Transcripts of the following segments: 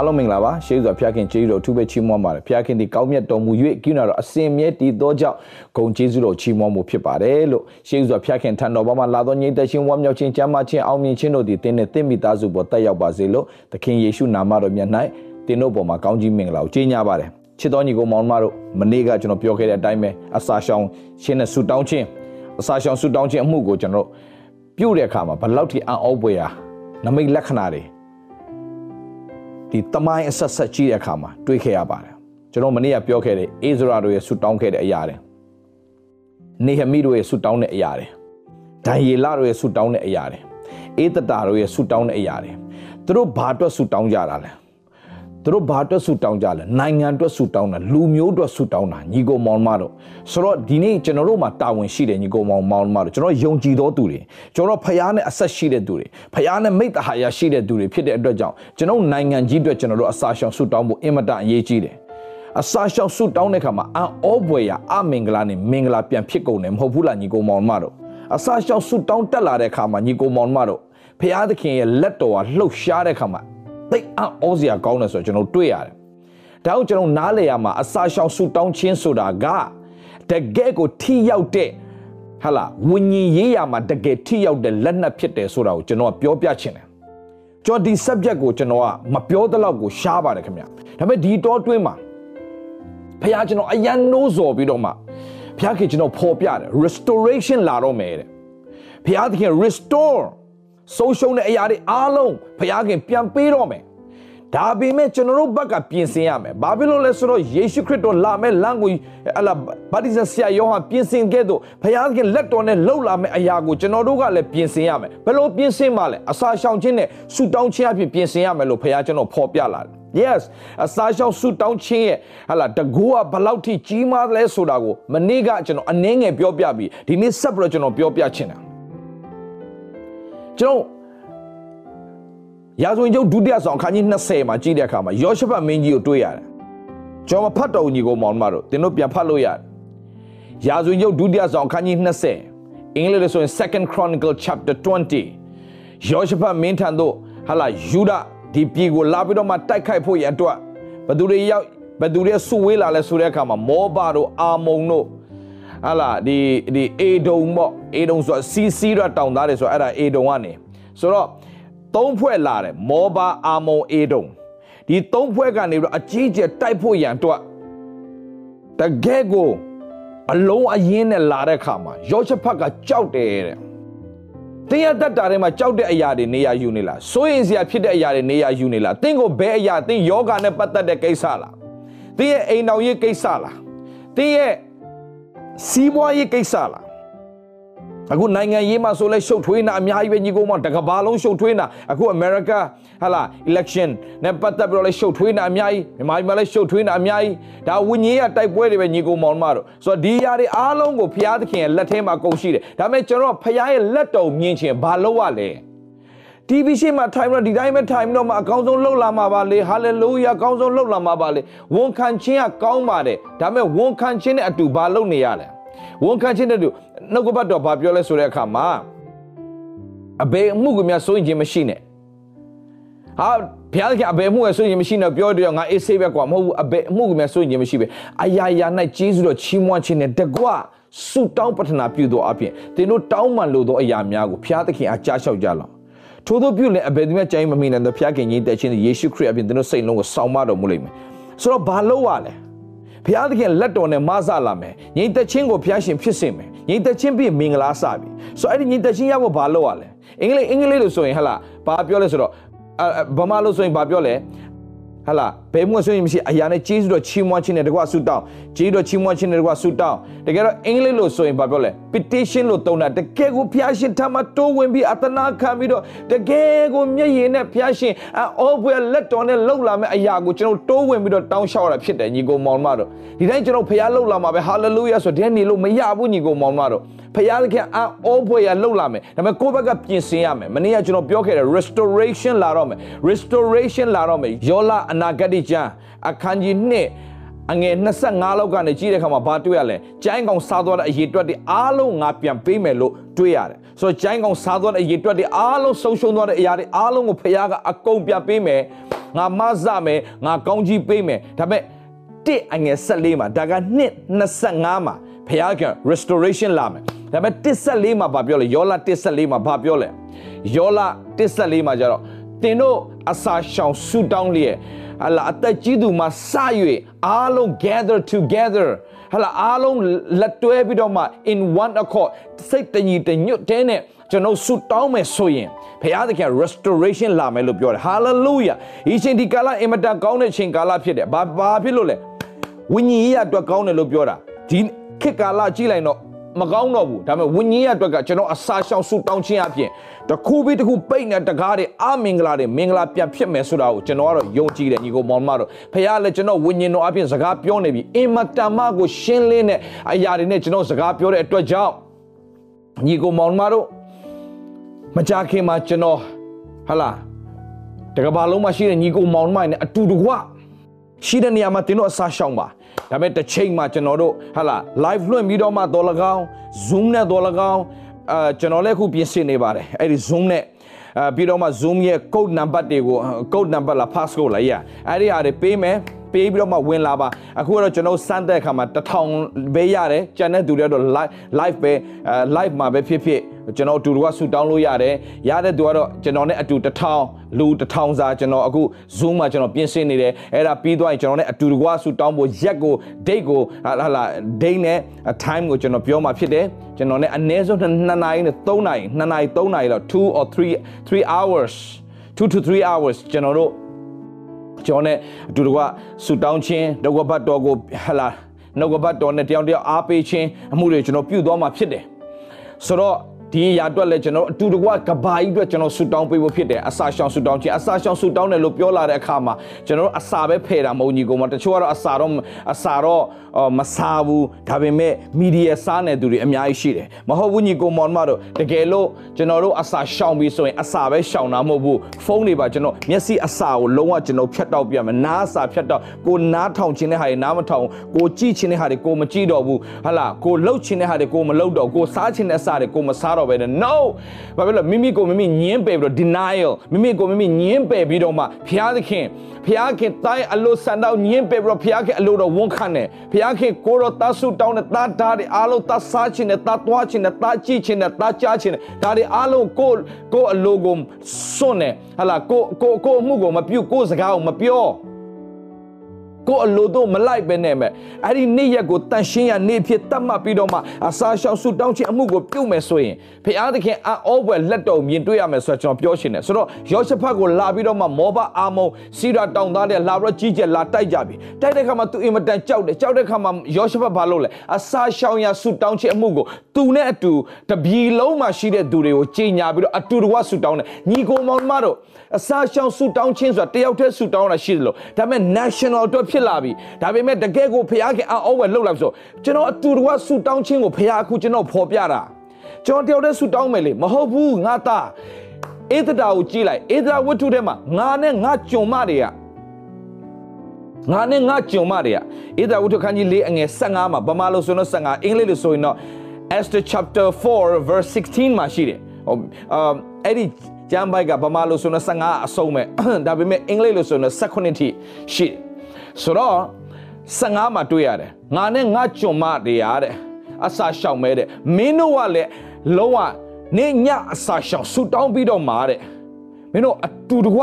အားလုံးမင်္ဂလာပါရှေးစွာဖျားခင်ကျေးဇူးတော်အထူးပဲချီးမွမ်းပါတယ်ဖျားခင်ဒီကောင်းမြတ်တော်မူ၍ကိနာတော်အစင်မြဲတည်သောကြောင့်ဂုံကျေးဇူးတော်ချီးမွမ်းမှုဖြစ်ပါတယ်လို့ရှေးစွာဖျားခင်ထံတော်ဘာမှလာသောညီသက်ရှင်ဝမ်းမြောက်ခြင်းကြမ်းမာခြင်းအောင်မြင်ခြင်းတို့သည်တင်းနဲ့တင့်မိသားစုပေါ်တက်ရောက်ပါစေလို့သခင်ယေရှုနာမတော်မြတ်၌တင်းတို့ပေါ်မှာကောင်းကြီးမင်္ဂလာကိုကြေညာပါတယ်ချစ်တော်ညီကိုမောင်မတို့မနေ့ကကျွန်တော်ပြောခဲ့တဲ့အတိုင်းပဲအစာရှောင်ရှင်းနဲ့ဆူတောင်းခြင်းအစာရှောင်ဆူတောင်းခြင်းအမှုကိုကျွန်တော်ပြုတ်တဲ့အခါမှာဘယ်လောက်ထိအံ့ဩပွေရာနမိတ်လက္ခဏာတွေ ဒီတမိုင်းအဆက်ဆက်ကြည့်တဲ့အခါမှာတွေးခဲ့ရပါတယ်ကျွန်တော်မနေ့ကပြောခဲ့တဲ့အိဇရာတို့ရဲ့ဆူတောင်းခဲ့တဲ့အရာတွေနေဟမိတို့ရဲ့ဆူတောင်းတဲ့အရာတွေဒံယေလတို့ရဲ့ဆူတောင်းတဲ့အရာတွေအေသတာတို့ရဲ့ဆူတောင်းတဲ့အရာတွေသူတို့ဘာအတွက်ဆူတောင်းကြတာလဲ သူတို့ဘာအတွက်ဆူတောင်းကြလဲနိုင်ငံအတွက်ဆူတောင်းတာလူမျိုးအတွက်ဆူတောင်းတာညီကိုမောင်မတို့ဆိုတော့ဒီနေ့ကျွန်တော်တို့မှာတာဝန်ရှိတယ်ညီကိုမောင်မောင်မတို့ကျွန်တော်ယုံကြည်သောသူတွေကျွန်တော်ဖရားနဲ့အဆက်ရှိတဲ့သူတွေဖရားနဲ့မိတ္တဟာရရှိတဲ့သူတွေဖြစ်တဲ့အတွက်ကြောင့်ကျွန်တော်နိုင်ငံကြီးအတွက်ကျွန်တော်တို့အစာရှောင်ဆူတောင်းဖို့အင်မတန်အရေးကြီးတယ်အစာရှောင်ဆူတောင်းတဲ့ခါမှာအံဩဘွယ်ရအမင်္ဂလာနဲ့မင်္ဂလာပြန်ဖြစ်ကုန်တယ်မဟုတ်ဘူးလားညီကိုမောင်မတို့အစာရှောင်ဆူတောင်းတက်လာတဲ့ခါမှာညီကိုမောင်မတို့ဖရားသခင်ရဲ့လက်တော်ဟာလှုပ်ရှားတဲ့ခါမှာ သိအံ့ဩစရာကောင်းတယ်ဆိုတော့ကျွန်တော်တွေ့ရတယ်။ဒါကြောင့်ကျွန်တော်နားလေရမှာအစာရှောင်ဆူတောင်းခြင်းဆိုတာကတကယ်ကိုထိရောက်တဲ့ဟာလာဝิญဉ်ရေးရမှာတကယ်ထိရောက်တဲ့လက်နက်ဖြစ်တယ်ဆိုတာကိုကျွန်တော်ကပြောပြချင်တယ်။ကျွန်တော်ဒီ subject ကိုကျွန်တော်ကမပြောသလောက်ကိုရှားပါတယ်ခင်ဗျ။ဒါပေမဲ့ဒီတော့တွင်းမှာဖခင်ကျွန်တော်အရန်နိုးစော်ပြီးတော့မှဖခင်ကျွန်တော်ဖော်ပြတယ် restoration လာတော့မယ်တဲ့။ဖခင်သခင် restore ဆုံးရှုံးတဲ့အရာတွေအားလုံးဘုရားခင်ပြန်ပေးတော့မယ်ဒါပေမဲ့ကျွန်တော်တို့ဘက်ကပြင်ဆင်ရမယ်ဘာဖြစ်လို့လဲဆိုတော့ယေရှုခရစ်တော်လာမဲ့လမ်းကိုအလာဗတ္တိဇံဆရာယောဟန်ပြင်ဆင်ခဲ့တော့ဘုရားခင်လက်တော်နဲ့လှုပ်လာမဲ့အရာကိုကျွန်တော်တို့ကလည်းပြင်ဆင်ရမယ်ဘယ်လိုပြင်ဆင်မှလဲအစာရှောင်ခြင်းနဲ့ဆူတောင်းခြင်းအဖြစ်ပြင်ဆင်ရမယ်လို့ဘုရားကျွန်တော်ဖော်ပြလာတယ် yes အစာရှောင်ဆူတောင်းခြင်းရဲ့ဟာလာတကူကဘလောက်ထိကြီးမားလဲဆိုတာကိုမနေ့ကကျွန်တော်အနည်းငယ်ပြောပြပြီးဒီနေ့ဆက်ပြီးတော့ကျွန်တော်ပြောပြချင်တာ ကျွန်တော်ရာဇဝင်ကျုပ်ဒုတိယဆောင်ခန်းကြီး20မှာကြည့်တဲ့အခါမှာယောရှဖတ်မင်းကြီးကိုတွေ့ရတယ်။ကျွန်တော်ဖတ်တော်ညီကိုမောင်မတို့သင်တို့ပြန်ဖတ်လို့ရတယ်။ရာဇဝင်ကျုပ်ဒုတိယဆောင်ခန်းကြီး20အင်္ဂလိပ်လိုဆိုရင် Second Chronicle chapter 20ယောရှဖတ်မင်းထံသို့ဟာလာယူဒဒီပြည်ကိုလာပြီးတော့မှတိုက်ခိုက်ဖို့ရန်အတွက်ဘသူတွေရောက်ဘသူတွေစုဝေးလာလဲဆိုတဲ့အခါမှာမောဘတို့အာမုန်တို့ ဟာလာဒီဒီအေဒုံပေါ့အေဒုံဆိုစီစီရတောင်သားတွေဆိုအဲ့ဒါအေဒုံကနေဆိုတော့သုံးဖွဲ့လာတယ်မောဘာအာမုံအေဒုံဒီသုံးဖွဲ့ကနေပြီးတော့အကြီးကျယ်တိုက်ဖို့ရန်အတွက်တကယ်ကိုအလုံးအရင်းနဲ့လာတဲ့ခါမှာယောရှဖတ်ကကြောက်တယ်တဲ့တင်းရတတ်တာထဲမှာကြောက်တဲ့အရာတွေနေရာယူနေလားစိုးရင်စရာဖြစ်တဲ့အရာတွေနေရာယူနေလားတင်းကိုဘဲအရာတင်းယောဂနဲ့ပတ်သက်တဲ့ကိစ္စလားတင်းရဲ့အိမ်တော်ရေးကိစ္စလားတင်းရဲ့ စီးပွားရေးကိစ္စလားအခုနိုင်ငံရေးမှာဆိုလဲရှုပ်ထွေးတာအများကြီးပဲညီကောင်မတကဘာလုံးရှုပ်ထွေးတာအခုအမေရိကဟာလာ election နဲ့ပတ်သက်ပြီးတော့လဲရှုပ်ထွေးတာအများကြီးမြန်မာပြည်မှာလဲရှုပ်ထွေးတာအများကြီးဒါဝิญဉ်ရတိုက်ပွဲတွေပဲညီကောင်မောင်မတို့ဆိုတော့ဒီຢာတွေအားလုံးကိုဖျားသခင်ရဲ့လက်ထဲမှာကုန်ရှိတယ်ဒါပေမဲ့ကျွန်တော်ဖျားရဲ့လက်တော်မြင်ချင်ဘာလို့ရလဲ TV ရှေ့မှာထိုင်ပြီးတော့ဒီတိုင်းပဲထိုင်ပြီးတော့မှအကောင်းဆုံးလှုပ်လာမှာပါလေဟာလေလုယာအကောင်းဆုံးလှုပ်လာမှာပါလေဝန်ခံခြင်းကကောင်းပါတယ်ဒါပေမဲ့ဝန်ခံခြင်းနဲ့အတူဘာလုပ်နေရလဲဝန်ခံခြင်းတဲ့သူနှုတ်ကပတ်တော်ဘာပြောလဲဆိုတဲ့အခါမှာအဘယ်အမှုကများစိုးရင်ခြင်းမရှိနဲ့ဟာဘုရားကအဘယ်မှုရဲ့စိုးရင်မရှိနဲ့ပြောတယ်ငါအေးဆေးပဲကွာမဟုတ်ဘူးအဘယ်အမှုကများစိုးရင်ခြင်းမရှိပဲအရာရာ၌ကျေးဇူးတော်ချီးမွမ်းခြင်းနဲ့တကွဆုတောင်းပတနာပြုသောအပြင်သင်တို့တောင်းပန်လိုသောအရာများကိုဘုရားသခင်အားကြားလျှောက်ကြလော့ ထို့သောပြုလင်အဘယ်သူမှကြိုင်းမမိနိုင်သောဘုရားခင်ကြီးတဲ့ခြင်းယေရှုခရစ်အပြင်သင်တို့စိတ်လုံးကိုစောင့်မတော်မူလိမ့်မယ်ဆိုတော့ဘာလို့ရလဲဘုရားသခင်လက်တော်နဲ့မဆလာမယ်ငြိမ်သက်ခြင်းကိုဘုရားရှင်ဖြစ်စေမယ်ငြိမ်သက်ခြင်းပြီးမင်္ဂလာစပြီဆိုတော့အဲ့ဒီငြိမ်သက်ခြင်းရဖို့ဘာလုပ်ရလဲအင်္ဂလိပ်အင်္ဂလိပ်လို့ဆိုရင်ဟလာဘာပြောလဲဆိုတော့ဗမာလို့ဆိုရင်ဘာပြောလဲ ဟလာဘယ်မှဆိုရင်မရှိအရာနဲ့ကျေးဇူးတော်ချီးမွမ်းခြင်းနဲ့တကွဆုတောင်းကျေးဇူးတော်ချီးမွမ်းခြင်းနဲ့တကွဆုတောင်းတကယ်တော့အင်္ဂလိပ်လို့ဆိုရင်ဘာပြောလဲ petition လို့သုံးတာတကယ်ကိုဘုရားရှင်ထမတိုးဝင်ပြီးအတနာခံပြီးတော့တကယ်ကိုမျက်ရည်နဲ့ဘုရားရှင်အောဘွယ်လက်တော်နဲ့လှုပ်လာမယ့်အရာကိုကျွန်တော်တိုးဝင်ပြီးတော့တောင်းလျှောက်ရတာဖြစ်တယ်ညီကောင်မောင်မတို့ဒီတိုင်းကျွန်တော်ဘုရားလှုပ်လာမှာပဲ hallelujah ဆိုတဲ့နေလို့မရဘူးညီကောင်မောင်မတို့ဖခင်သခင်အောဘွယ်ရလှုပ်လာမယ်ဒါပေမဲ့ကိုယ့်ဘက်ကပြင်ဆင်ရမယ်မနေ့ကကျွန်တော်ပြောခဲ့တယ် restoration လာတော့မယ် restoration လာတော့မယ်ယောလာအနာဂတ်ကျမ်းအခန်းကြီး2အငယ်25လောက်ကနေကြည့်တဲ့အခါမှာဘာတွေ့ရလဲကျိုင်းကောင်စားသွားတဲ့အရေးအတွက်တွေအားလုံးငါပြန်ပေးမယ်လို့တွေ့ရတယ်ဆိုတော့ကျိုင်းကောင်စားသွားတဲ့အရေးတွက်တွေအားလုံးဆုံးရှုံးသွားတဲ့အရာတွေအားလုံးကိုဖခင်ကအကုန်ပြပေးမယ်ငါမဆမယ်ငါကောင်းကြီးပေးမယ်ဒါပေမဲ့တစ်အငယ်14မှာဒါကနှစ်25မှာဖခင်က restoration လာမယ်ဒါပေမဲ့14မှာဘာပြောလဲယောလာ14မှာဘာပြောလဲယောလာ14မှာကျတော့တင်တို့အစာရှောင်ဆူတောင်းလျက် ဟလာအသက်ကြီးသူမှာစ၍အားလုံး gather together ဟလာအားလုံးလက်တွဲပြီးတော့မှ in one accord စိတ်တညီတညွတ်တဲ့နဲ့ကျွန်တော်ဆူတောင်းမယ်ဆိုရင်ဘုရားသခင် restoration လာမယ်လို့ပြောတယ် hallelujah ဒီချိန်ဒီကာလအင်မတန်ကောင်းတဲ့ချိန်ကာလဖြစ်တယ်ဘာဘာဖြစ်လို့လဲဝိညာဉ်ရေးအတွက်ကောင်းတယ်လို့ပြောတာဒီခေတ်ကာလကြည့်လိုက်တော့ မကောင်းတော့ဘူးဒါပေမဲ့ဝိညာဉ်ရဲ့အတွက်ကကျွန်တော်အစာရှောင်ဆူတောင်းခြင်းအပြင်တခုပြီးတခုပိတ်နေတကားတွေအမင်္ဂလာတွေမင်္ဂလာပြန်ဖြစ်မယ်ဆိုတာကိုကျွန်တော်ကတော့ယုံကြည်တယ်ညီကိုမောင်မတို့ဖခင်လည်းကျွန်တော်ဝိညာဉ်တော်အပြင်စကားပြောနေပြီအင်မတန်မှကိုရှင်းလင်းတဲ့အရာတွေနဲ့ကျွန်တော်စကားပြောတဲ့အတွက်ကြောင့်ညီကိုမောင်မတို့မကြခင်မှာကျွန်တော်ဟလာတကဘာလုံးမှာရှိတဲ့ညီကိုမောင်မိုင်နဲ့အတူတကွ ရှိတဲ့နေရာမှာတင်းတို့အစားရှောင်ပါဒါပေမဲ့တစ်ချိန်မှာကျွန်တော်တို့ဟာလာ live လွှင့်ပြီးတော့မှတော်လကောင်း zoom နဲ့တော်လကောင်းအာကျွန်တော်လည်းအခုပြင်ဆင်နေပါတယ်အဲ့ဒီ zoom နဲ့အာပြီးတော့မှ zoom ရဲ့ code number တွေကို code number လာ passcode လာရအဲ့ဒီအားတွေပေးမယ် ပေးပြီးတော့မှဝင်လာပါအခုကတော့ကျွန်တော်စမ်းတဲ့အခါမှာတထောင်ပဲရတယ်ကျန်တဲ့သူတွေတော့ live live ပဲ live မှာပဲဖြစ်ဖြစ်ကျွန်တော်အတူတူကဆူတောင်းလို့ရတယ်ရတဲ့သူကတော့ကျွန်တော်နဲ့အတူတထောင်လူတထောင်စာကျွန်တော်အခု Zoom မှာကျွန်တော်ပြင်ဆင်နေတယ်အဲ့ဒါပြီးသွားရင်ကျွန်တော်နဲ့အတူတူကဆူတောင်းဖို့ရက်ကို date ကိုဟာလာ date နဲ့ time ကိုကျွန်တော်ပြောမှာဖြစ်တယ်ကျွန်တော်နဲ့အနည်းဆုံး2နာရီနဲ့3နာရီ2နာရီ3နာရီတော့2 or 3 3 hours 2 to 3 hours ကျွန်တော်တို့ ကျွန်တော်နဲ့အတူတူကဆူတောင်းခြင်းဒုက္ခဘတ်တော်ကိုဟာလာနှုတ်ကပတ်တော်နဲ့တယောက်တယောက်အားပေးခြင်းအမှုတွေကျွန်တော်ပြုသွားမှာဖြစ်တယ်ဆိုတော့ ဒီရာအတွက်လည်းကျွန်တော်အတူတကွကဘာကြီးအတွက်ကျွန်တော်ဆူတောင်းပေးဖို့ဖြစ်တယ်အစာရှောင်ဆူတောင်းခြင်းအစာရှောင်ဆူတောင်းတယ်လို့ပြောလာတဲ့အခါမှာကျွန်တော်အစာပဲဖယ်တာမဟုတ်ညီကောင်မတချို့ကတော့အစာတော့အစာတော့မစားဘူးဒါပေမဲ့မီဒီယာစားနေသူတွေအများကြီးရှိတယ်မဟုတ်ဘူးညီကောင်မောင်မတို့တကယ်လို့ကျွန်တော်တို့အစာရှောင်ပြီးဆိုရင်အစာပဲရှောင်တာမဟုတ်ဘူးဖုန်းတွေပါကျွန်တော်မျက်စိအစာကိုလုံးဝကျွန်တော်ဖြတ်တောက်ပြမယ်နားအစာဖြတ်တောက်ကိုနားထောင်ခြင်းတဲ့ဟာတွေနားမထောင်ကိုကြည့်ခြင်းတဲ့ဟာတွေကိုမကြည့်တော့ဘူးဟာလာကိုလှုပ်ခြင်းတဲ့ဟာတွေကိုမလှုပ်တော့ကိုစားခြင်းတဲ့အစာတွေကိုမစားတော့ပဲ no ဘာဖြစ်လို့မိမိကိုမိမိညင်းပယ်ပြီးတော့ denial မိမိကိုမိမိညင်းပယ်ပြီးတော့မှဘုရားသခင်ဘုရားခင်တိုင်းအလိုဆန်တော့ညင်းပယ်ပြီးတော့ဘုရားခင်အလိုတော်ဝန်ခံတယ်ဘုရားခင်ကိုတော့တဆုတောင်းတဲ့တာဓာတ်တွေအားလုံးတစားခြင်းနဲ့တသွားခြင်းနဲ့တကြည့်ခြင်းနဲ့တကြားခြင်းနဲ့ဒါတွေအားလုံးကိုကိုအလိုကိုစွန့်နေဟလာကိုကိုကိုအမှုကိုမပြုတ်ကိုစကားကိုမပြော ကိုအလိုတော့မလိုက်ပဲနဲ့မဲ့အဲ့ဒီနေ့ရက်ကိုတန်ရှင်းရနေ့ဖြစ်တတ်မှတ်ပြီးတော့မှအစာရှောင်ဆူတောင်းခြင်းအမှုကိုပြုတ်မယ်ဆိုရင်ဖခင်သခင်အောဘွယ်လက်တော်မြင်တွေ့ရမယ်ဆိုတော့ကျွန်တော်ပြောရှင်တယ်ဆိုတော့ယောရှဖတ်ကိုလာပြီးတော့မှမောဘအာမုံစီရာတောင်သားတဲ့လာပြီးတော့ကြီးကျယ်လာတိုက်ကြပြီတိုက်တဲ့ခါမှာသူအင်မတန်ကြောက်တယ်ကြောက်တဲ့ခါမှာယောရှဖတ်ဘာလုပ်လဲအစာရှောင်ရဆူတောင်းခြင်းအမှုကိုသူနဲ့အတူတပြီလုံးမှာရှိတဲ့သူတွေကိုကြီးညာပြီးတော့အတူတကွဆူတောင်းတယ်ညီကိုမောင်မတို့အစာရှောင်ဆူတောင်းခြင်းဆိုတာတယောက်တည်းဆူတောင်းတာရှိတယ်လို့ဒါပေမဲ့ national အတွက်ဖြစ်လာပြီဒါပေမဲ့တကယ်ကိုဖခင်အောဝယ်လှုပ်လိုက်ဆိုကျွန်တော်အတူတကွဆူတောင်းခြင်းကိုဖခင်အခုကျွန်တော်ဖော်ပြတာကျွန်တော်တယောက်တည်းဆူတောင်းမယ်လေမဟုတ်ဘူးငါသားဧသတာကိုကြည့်လိုက်ဧသတာဝတ္ထုထဲမှာငါနဲ့ငါကြုံမတွေကငါနဲ့ငါကြုံမတွေကဧသတာဝတ္ထုခန်းကြီး၄အငယ်15မှာဗမာလို့ဆိုတော့15အင်္ဂလိပ်လို့ဆိုရင်တော့ Esther chapter 4 verse 16မှာရှိတယ်ဟိုအာအဲ့ဒီကျမ်းပိုက်ကဗမာလို့ဆိုတော့15အဆုံးမဲ့ဒါပေမဲ့အင်္ဂလိပ်လို့ဆိုတော့18ထိရှိတယ် ဆိုတော့15မှာတွေ့ရတယ်ငါနဲ့ငါကြုံမတွေရတဲ့အစာရှောင်မဲတဲ့မင်းတို့ကလည်းလုံးဝနေညအစာရှောင်ဆူတောင်းပြီးတော့မှာတဲ့မင်းတို့အတူတကွ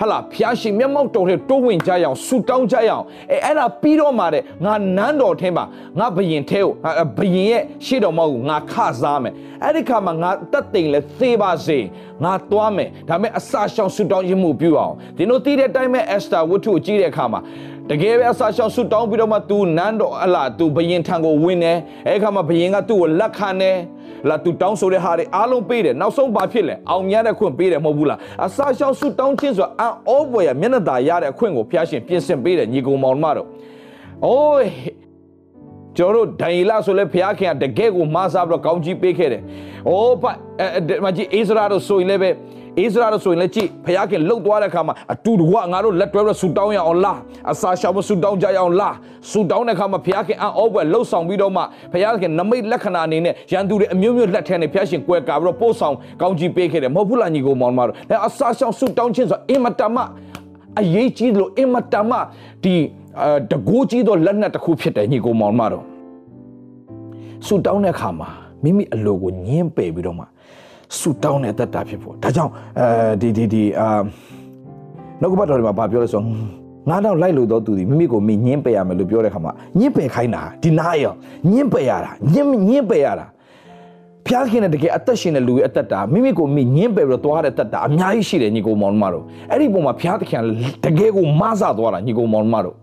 ဟလာဖျားရှင်မျက်မှောက်တော်ထဲတိုးဝင်ကြရအောင်ဆူတောင်းကြရအောင်အဲအဲ့ဒါပြီးတော့မှတဲ့ငါနန်းတော်ထဲမှာငါဘယင်ထဲကိုဘယင်ရဲ့ရှေ့တော်မောက်ကိုငါခစားမယ်အဲ့ဒီခါမှာငါတက်တိမ်လဲသေပါစေငါသွားမယ်ဒါပေမဲ့အစာရှောင်ဆူတောင်းရမှုပြုအောင်ဒီလိုတည်တဲ့အတိုင်းပဲအက်စတာဝတ္ထုကိုကြည့်တဲ့အခါမှာတကယ်ပဲအစာရှောင်ဆူတောင်းပြီးတော့မှ तू နန်းတော်အလား तू ဘယင်ထံကိုဝင်တယ်အဲ့ခါမှာဘယင်ကသူ့ကိုလက်ခံတယ် လာသူတောင်းဆိုတဲ့ဟာတွေအားလုံးပေးတယ်နောက်ဆုံးဘာဖြစ်လဲအောင်မြတ်တဲ့ခွင့်ပေးတယ်မဟုတ်ဘူးလားအစာရှောင်ဆူတောင်းခြင်းဆိုတာအံ့ဩဖွယ်ရမျက်နှာသာရတဲ့အခွင့်ကိုဖျားရှင်ပြင်ဆင်ပေးတယ်ညီကောင်မောင်မတို့အိုးကျွန်တော်တို့ဒိုင်လာဆိုလဲဖျားခင်ကတကယ်ကိုမဆားပြီးတော့ကောင်းကြီးပေးခဲ့တယ်။အိုးဖမကြီးအိစရာတို့ဆိုရင်လည်းပဲ အေးစရာတို့ဆိုရင်လည်းကြည့်ဖခင်လှုပ်သွားတဲ့အခါမှာအတူတကွငါတို့လက်တွဲပြီးဆူတောင်းရအောင်လားအစာရှောင်မဆူတောင်းကြရအောင်လားဆူတောင်းတဲ့အခါမှာဖခင်အံ့ဩဖွယ်လှုပ်ဆောင်ပြီးတော့မှဖခင်နမိတ်လက္ခဏာအနေနဲ့ရန်သူတွေအမျိုးမျိုးလက်ထဲနဲ့ဖခင်ကွယ်ကာပြီးတော့ပို့ဆောင်ကောင်းကြီးပေးခဲ့တယ်မဟုတ်ဘူးလားညီကိုမောင်မတို့လဲအစာရှောင်ဆူတောင်းခြင်းဆိုအင်မတမအရေးကြီးလို့အင်မတမဒီတကိုးကြီးသောလက်နက်တစ်ခုဖြစ်တယ်ညီကိုမောင်မတို့ဆူတောင်းတဲ့အခါမှာမိမိအလိုကိုညင်းပယ်ပြီးတော့မှ ဆူတောင်းတဲ့အသက်တာဖြစ်ဖို့ဒါကြောင့်အဲဒီဒီဒီအာနှုတ်ကပတ်တော်တွေမှာဗာပြောလဲဆိုငါတော့လိုက်လို့တော့သူဒီမိမိကိုမိညင်းပယ်ရမယ်လို့ပြောတဲ့ခါမှာညင်းပယ်ခိုင်းတာဒီနာရောညင်းပယ်ရတာညင်းညင်းပယ်ရတာဖျားခင်တဲ့တကယ်အသက်ရှင်တဲ့လူရဲ့အသက်တာမိမိကိုမိညင်းပယ်ပြီးတော့သွားတဲ့အသက်တာအများကြီးရှိတယ်ညီကောင်မောင်မတို့အဲ့ဒီပုံမှာဖျားသခင်တကယ်ကိုမဆသွားတာညီကောင်မောင်မတို့ဒါ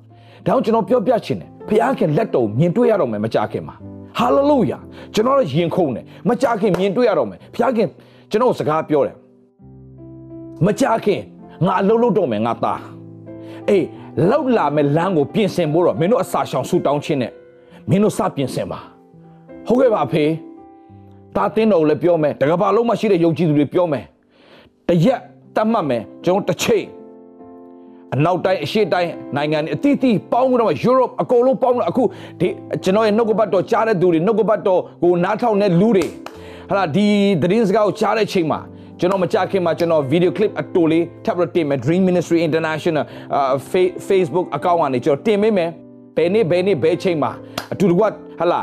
ကြောင့်ကျွန်တော်ပြောပြချင်တယ်ဖျားခင်လက်တော်မြင်တွေ့ရတော့မယ်မကြခင်မှာ ဟာလေလုယာကျွန်တော်ရင်ခုန်တယ်မကြခင်မြင်တွေ့ရတော့မယ်ဖျားခင်ကျွန်တော်စကားပြောတယ်မကြခင်ငါအလုံးလုံးတော့မယ်ငါသားအေးလောက်လာမဲ့လမ်းကိုပြင်ဆင်ဖို့တော့မင်းတို့အစာရှောင်ဆူတောင်းခြင်းနဲ့မင်းတို့စပြင်ဆင်ပါဟုတ်ကဲ့ပါဖေတာတင်းတော်လည်းပြောမယ်တကဘာလုံးမှာရှိတဲ့ယုံကြည်သူတွေပြောမယ်တရက်တတ်မှတ်မယ်ကျွန်တော်တစ်ချိန် အနောက်တိုင်းအရှေ့တိုင်းနိုင်ငံတွေအသီးသီးပေါင်းပြီးတော့ Europe အကုန်လုံးပေါင်းတော့အခုဒီကျွန်တော်ရဲ့နှုတ်ကပတ်တော်ကြားတဲ့သူတွေနှုတ်ကပတ်တော်ကိုနားထောင်တဲ့လူတွေဟာလာဒီသတင်းစကားကိုကြားတဲ့ချိန်မှာကျွန်တော်မကြခင်မှာကျွန်တော်ဗီဒီယိုကလစ်အတူလေးထပ်ပြီးတင်မယ် Dream Ministry International Facebook account ကနေကျွန်တော်တင်ပေးမယ်ဘယ်နေ့ဘယ်နေ့ဘယ်ချိန်မှာအတူတကွဟာလာ